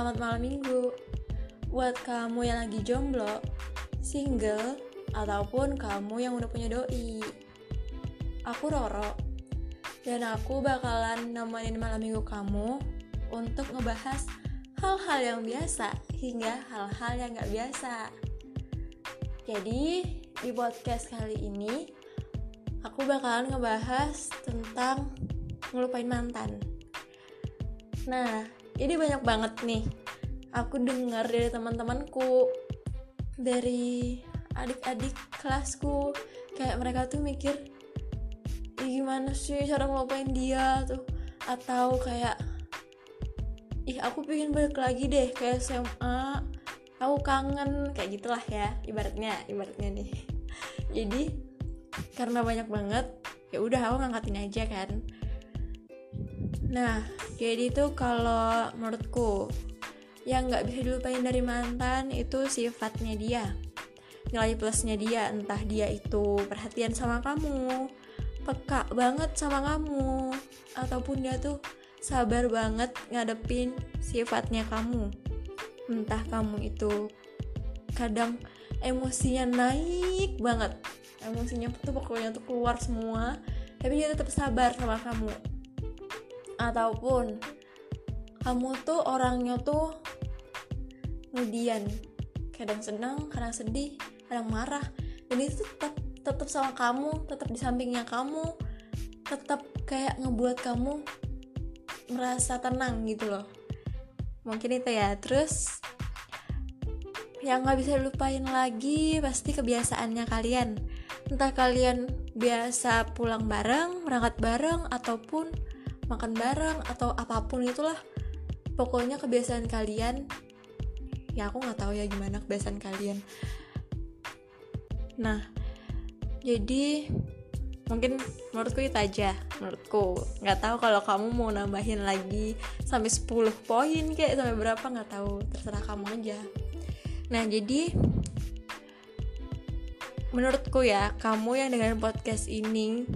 selamat malam minggu. Buat kamu yang lagi jomblo, single, ataupun kamu yang udah punya doi Aku Roro. Dan aku bakalan nemenin malam minggu kamu Untuk ngebahas hal-hal yang biasa hingga hal-hal yang gak biasa. Jadi di podcast kali ini Aku bakalan ngebahas tentang ngelupain mantan. Nah, jadi banyak banget nih. Aku dengar dari teman-temanku dari adik-adik kelasku kayak mereka tuh mikir gimana sih cara ngelupain dia tuh? Atau kayak ih aku pengen balik lagi deh kayak SMA aku kangen kayak gitulah ya ibaratnya ibaratnya nih. Jadi karena banyak banget ya udah aku ngangkatin aja kan nah jadi itu kalau menurutku yang nggak bisa dilupain dari mantan itu sifatnya dia. Nilai plusnya dia entah dia itu perhatian sama kamu peka banget sama kamu ataupun dia tuh sabar banget ngadepin sifatnya kamu. Entah kamu itu kadang emosinya naik banget. Emosinya tuh pokoknya tuh keluar semua tapi dia tetap sabar sama kamu ataupun kamu tuh orangnya tuh kemudian kadang senang kadang sedih kadang marah. Dan itu tetap tetap sama kamu tetap di sampingnya kamu. Tetap kayak ngebuat kamu merasa tenang gitu loh. Mungkin itu ya. Terus yang nggak bisa lupain lagi pasti kebiasaannya kalian. Entah kalian biasa pulang bareng berangkat bareng ataupun makan bareng atau apa pun itulah. Pokoknya kebiasaan kalian ya aku nggak tahu ya gimana kebiasaan kalian. Nah jadi mungkin menurutku itu aja menurutku. Nggak tahu kalau kamu mau nambahin lagi sampai 10 poin kayak sampai berapa nggak tahu. Terserah kamu aja. Nah jadi menurutku ya kamu yang dengan podcast ini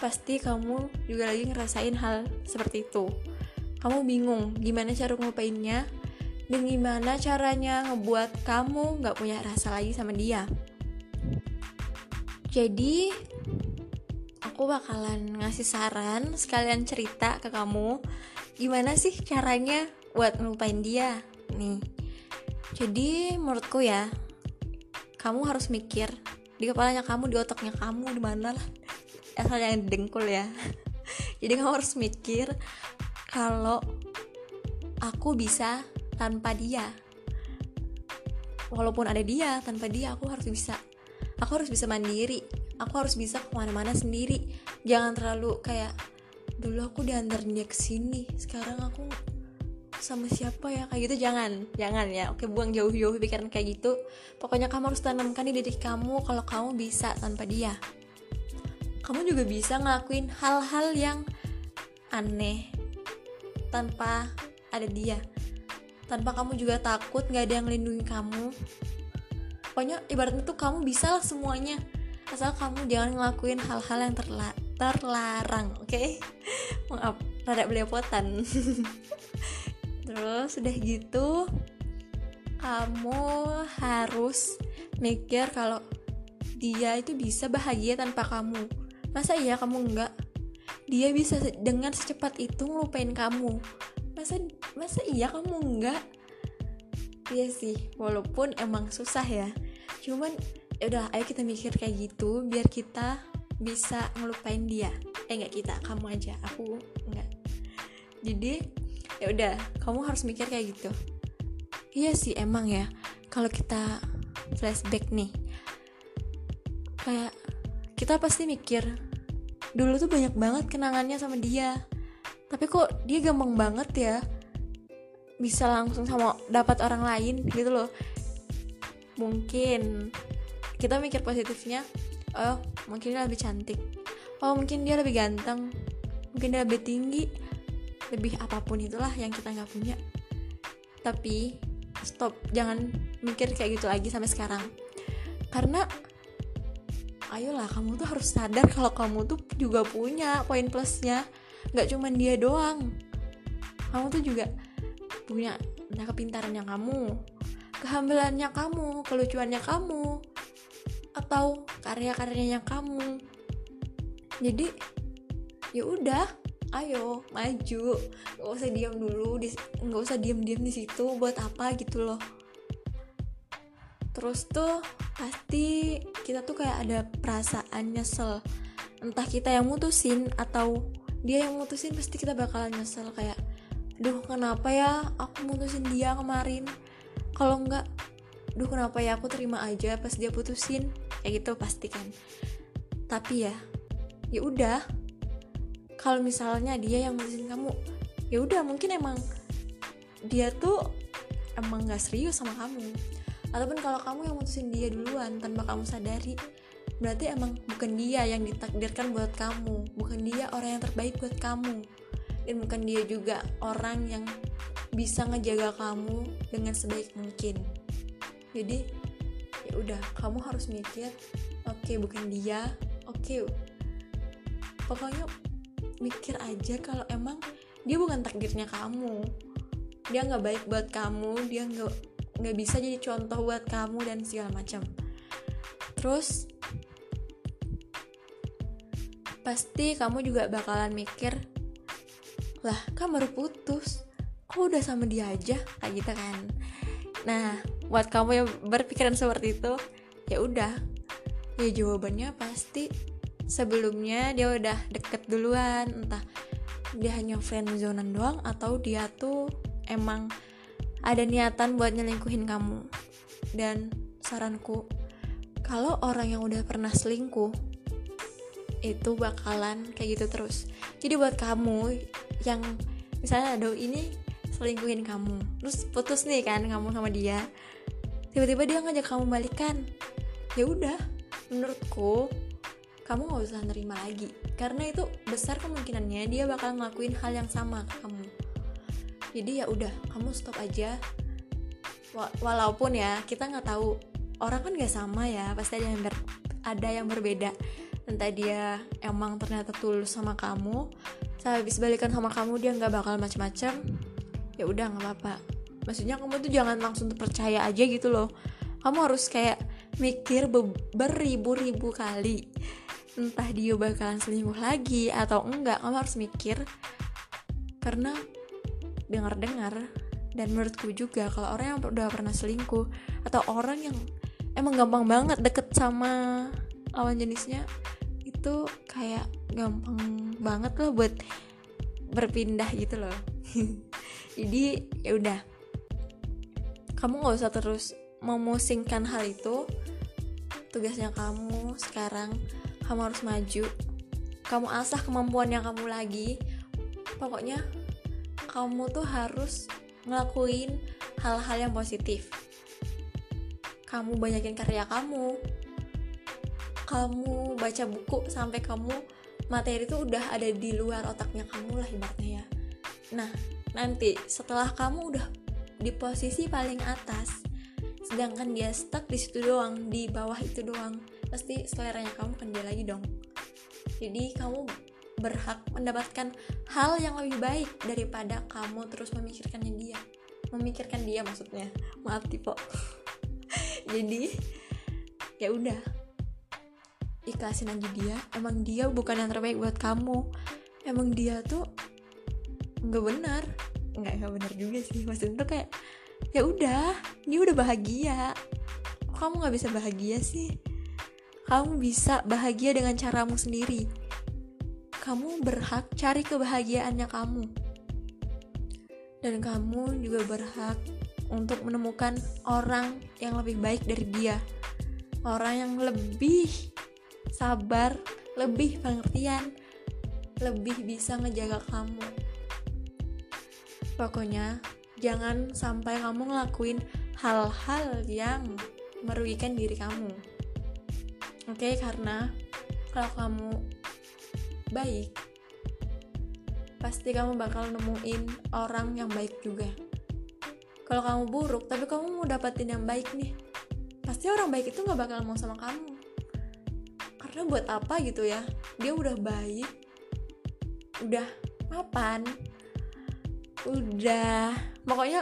pasti kamu juga lagi ngerasain hal seperti itu. Kamu bingung gimana cara ngelupainnya dan gimana caranya ngebuat kamu gak punya rasa lagi sama dia. Jadi, aku bakalan ngasih saran sekalian cerita ke kamu gimana sih caranya buat ngelupain dia. Nih, jadi menurutku ya, kamu harus mikir di kepalanya kamu, di otaknya kamu, di mana lah asal yang dengkul ya. Jadi kamu harus mikir kalau aku bisa tanpa dia. Walaupun ada dia tanpa dia aku harus bisa. Aku harus bisa mandiri. Aku harus bisa ke mana-mana sendiri. Jangan terlalu kayak dulu aku diantar dia ke sini sekarang aku sama siapa ya? Kayak gitu jangan. Jangan ya. Oke buang jauh-jauh pikiran kayak gitu. Pokoknya kamu harus tanamkan di diri kamu kalau kamu bisa tanpa dia kamu juga bisa ngelakuin hal-hal yang aneh tanpa ada dia. Tanpa kamu juga takut nggak ada yang lindungi kamu. Pokoknya ibaratnya tuh kamu bisa lah semuanya. Asal kamu jangan ngelakuin hal-hal yang terla terlarang oke? Okay? maaf rada belepotan. Terus udah gitu kamu harus mikir kalau dia itu bisa bahagia tanpa kamu masa iya kamu enggak? Dia bisa dengan secepat itu ngelupain kamu. Masa masa iya kamu enggak? Iya sih walaupun emang susah ya. Cuman ya udah ayo kita mikir kayak gitu biar kita bisa ngelupain dia. Eh enggak kita kamu aja aku enggak. Jadi ya udah kamu harus mikir kayak gitu. Iya sih emang ya. Kalau kita flashback nih kayak kita pasti mikir dulu tuh banyak banget kenangannya sama dia. Tapi kok dia gampang banget ya? Bisa langsung sama dapat orang lain gitu loh. Mungkin kita mikir positifnya oh mungkin dia lebih cantik. Oh mungkin dia lebih ganteng. Mungkin dia lebih tinggi. Lebih apa pun itulah yang kita nggak punya. Tapi stop. Jangan mikir kayak gitu lagi sampai sekarang. Karena ayolah kamu tuh harus sadar kalau kamu tuh juga punya poin plusnya. Nggak cuma dia doang. Kamu tuh juga punya entah kepintarannya kamu kehambalannya kamu kelucuannya kamu atau karya-karyanya kamu. Jadi ya udah ayo maju. Nggak usah diam dulu nggak usah diam-diam di situ buat apa gitu loh. Terus tuh pasti kita tuh kayak ada perasaan nyesel. Entah kita yang mutusin atau dia yang mutusin pasti kita bakalan nyesel. Kayak duh kenapa ya aku mutusin dia kemarin? Kalau enggak duh kenapa ya aku terima aja pas dia putusin? Kayak gitu pasti kan. Tapi ya ya udah. Kalau misalnya dia yang mutusin kamu ya udah mungkin emang dia tuh emang gak serius sama kamu ataupun kalau kamu yang mutusin dia duluan tanpa kamu sadari berarti emang bukan dia yang ditakdirkan buat kamu. Bukan dia orang yang terbaik buat kamu. Dan bukan dia juga orang yang bisa ngejaga kamu dengan sebaik mungkin. Jadi ya udah kamu harus mikir oke okay, bukan dia. Oke. Okay. pokoknya mikir aja kalau emang dia bukan takdirnya kamu. Dia nggak baik buat kamu dia nggak nggak bisa jadi contoh buat kamu dan segala macam. Terus pasti kamu juga bakalan mikir lah kan baru putus? Kok udah sama dia aja? Kayak gitu kan. Nah buat kamu yang berpikiran seperti itu ya udah. Ya jawabannya pasti sebelumnya dia udah deket duluan. Entah dia hanya friendzonean doang atau dia tuh emang ada niatan buat nyelingkuhin kamu. Dan saranku kalau orang yang udah pernah selingkuh itu bakalan kayak gitu terus. Jadi buat kamu yang misalnya aduh ini selingkuhin kamu. Terus putus nih kan kamu sama dia. Tiba-tiba dia ngajak kamu balikan. Ya udah menurutku kamu gak usah nerima lagi. Karena itu besar kemungkinannya dia bakal ngelakuin hal yang sama ke kamu jadi ya udah kamu stop aja. Walaupun ya kita nggak tahu. Orang kan gak sama ya pasti ada yang ber ada yang berbeda. Entah dia emang ternyata tulus sama kamu saya habis balikan sama kamu dia nggak bakal macam-macam ya udah nggak apa-apa. Maksudnya kamu tuh jangan langsung percaya aja gitu loh. Kamu harus kayak mikir beribu-ribu kali. Entah dia bakalan selingkuh lagi atau enggak kamu harus mikir. Karena dengar-dengar. Dan menurutku juga kalau orang yang udah pernah selingkuh atau orang yang emang gampang banget deket sama lawan jenisnya itu kayak gampang banget loh buat berpindah gitu loh. Jadi ya udah. Kamu nggak usah terus memusingkan hal itu. Tugasnya kamu sekarang kamu harus maju. Kamu asah kemampuan yang kamu lagi. Pokoknya kamu tuh harus ngelakuin hal-hal yang positif. Kamu banyakin karya kamu. Kamu baca buku sampai kamu materi itu udah ada di luar otaknya kamu lah ibaratnya ya. Nah nanti setelah kamu udah di posisi paling atas sedangkan dia stuck di situ doang di bawah itu doang pasti seleranya kamu kerja lagi dong. Jadi kamu berhak mendapatkan hal yang lebih baik daripada kamu terus memikirkannya dia. Memikirkan dia maksudnya. Maaf tipe jadi ya udah. Ikhlasin aja dia. Emang dia bukan yang terbaik buat kamu. Emang dia tuh nggak benar. Nggak nggak benar juga sih. Maksudnya tuh kayak ya udah dia udah bahagia. Kamu nggak bisa bahagia sih? Kamu bisa bahagia dengan caramu sendiri. Kamu berhak cari kebahagiaannya kamu. Dan kamu juga berhak untuk menemukan orang yang lebih baik dari dia. Orang yang lebih sabar, lebih pengertian, lebih bisa ngejaga kamu. Pokoknya, jangan sampai kamu ngelakuin hal-hal yang merugikan diri kamu. Oke, okay, karena kalau kamu baik, pasti kamu bakal nemuin orang yang baik juga. Kalau kamu buruk, tapi kamu mau dapetin yang baik nih, pasti orang baik itu gak bakal mau sama kamu. Karena buat apa gitu ya? Dia udah baik, udah mapan, udah pokoknya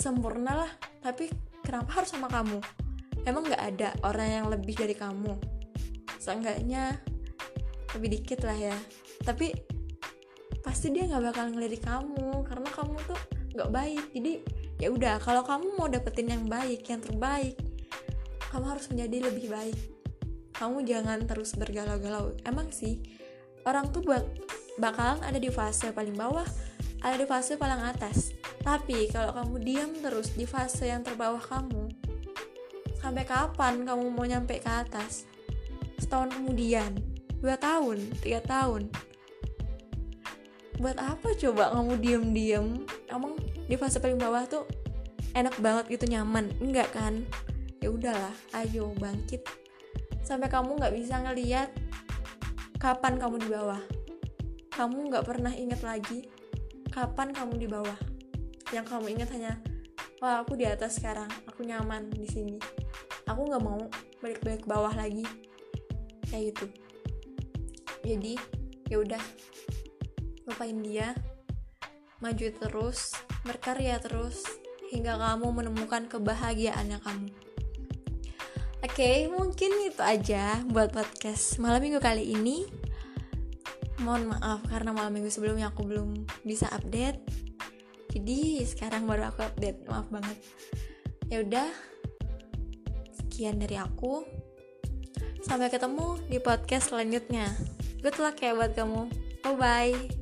sempurna lah tapi kenapa harus sama kamu emang nggak ada orang yang lebih dari kamu seenggaknya lebih dikit lah ya. Tapi pasti dia nggak bakal ngelirik kamu karena kamu tuh nggak baik. Jadi ya udah kalau kamu mau dapetin yang baik yang terbaik kamu harus menjadi lebih baik. Kamu jangan terus bergalau-galau. Emang sih orang tuh buat bakalan ada di fase paling bawah ada di fase paling atas. Tapi kalau kamu diam terus di fase yang terbawah kamu sampai kapan kamu mau nyampe ke atas? Setahun kemudian dua tahun tiga tahun. Buat apa coba kamu diem-diem? Emang di fase paling bawah tuh enak banget gitu nyaman? Enggak kan? Ya udahlah ayo bangkit. Sampai kamu nggak bisa ngeliat kapan kamu di bawah. Kamu nggak pernah inget lagi kapan kamu di bawah. Yang kamu ingat hanya wah aku di atas sekarang aku nyaman di sini. Aku nggak mau balik-balik ke bawah lagi. Kayak gitu jadi ya udah lupain dia maju terus berkarya terus hingga kamu menemukan kebahagiaannya kamu Oke, okay, mungkin itu aja buat podcast malam minggu kali ini. Mohon maaf karena malam minggu sebelumnya aku belum bisa update. Jadi sekarang baru aku update. Maaf banget. Ya udah. Sekian dari aku. Sampai ketemu di podcast selanjutnya. Good luck ya buat kamu. Bye bye.